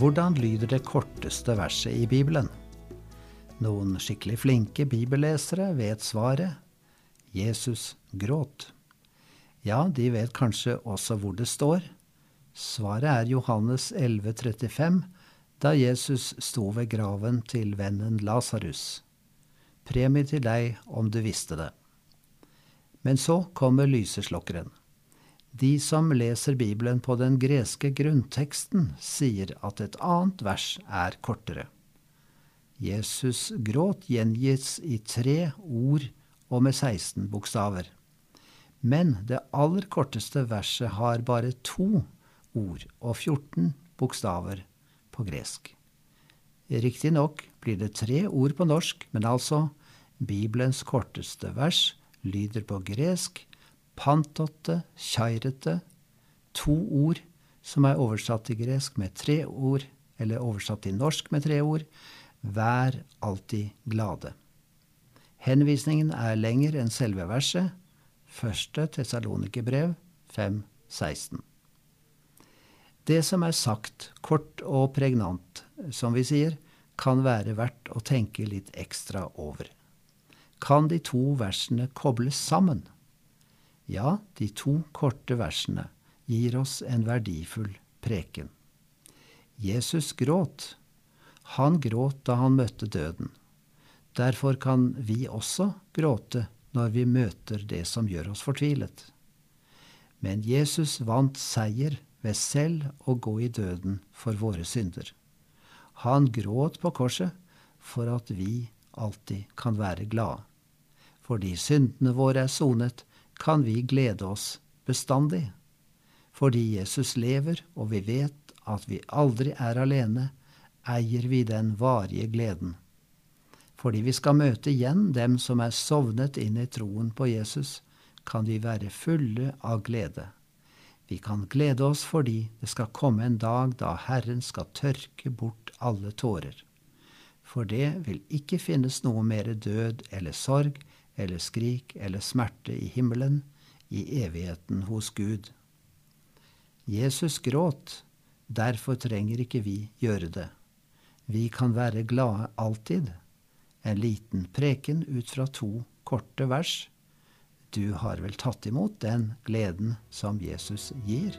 Hvordan lyder det korteste verset i Bibelen? Noen skikkelig flinke bibellesere vet svaret. Jesus gråt. Ja, de vet kanskje også hvor det står. Svaret er Johannes 11,35, da Jesus sto ved graven til vennen Lasarus. Premie til deg om du visste det. Men så kommer lyseslokkeren. De som leser Bibelen på den greske grunnteksten, sier at et annet vers er kortere. Jesus gråt gjengis i tre ord og med 16 bokstaver. Men det aller korteste verset har bare to ord og 14 bokstaver på gresk. Riktignok blir det tre ord på norsk, men altså Bibelens korteste vers lyder på gresk pantotte, kjairete, to ord som er oversatt til gresk med tre ord, eller oversatt til norsk med tre ord, vær alltid glade. Henvisningen er lenger enn selve verset, første Tesalonikerbrev 5.16. Det som er sagt, kort og pregnant, som vi sier, kan være verdt å tenke litt ekstra over. Kan de to versene kobles sammen? Ja, de to korte versene gir oss en verdifull preken. Jesus gråt. Han gråt da han møtte døden. Derfor kan vi også gråte når vi møter det som gjør oss fortvilet. Men Jesus vant seier ved selv å gå i døden for våre synder. Han gråt på korset for at vi alltid kan være glade. Fordi syndene våre er sonet, kan vi glede oss bestandig. Fordi Jesus lever, og vi vet at vi aldri er alene, eier vi den varige gleden fordi vi skal møte igjen dem som er sovnet inn i troen på Jesus, kan vi være fulle av glede. Vi kan glede oss fordi det skal komme en dag da Herren skal tørke bort alle tårer. For det vil ikke finnes noe mer død eller sorg eller skrik eller smerte i himmelen, i evigheten hos Gud. Jesus gråt, derfor trenger ikke vi gjøre det. Vi kan være glade alltid en liten preken ut fra to korte vers. Du har vel tatt imot den gleden som Jesus gir?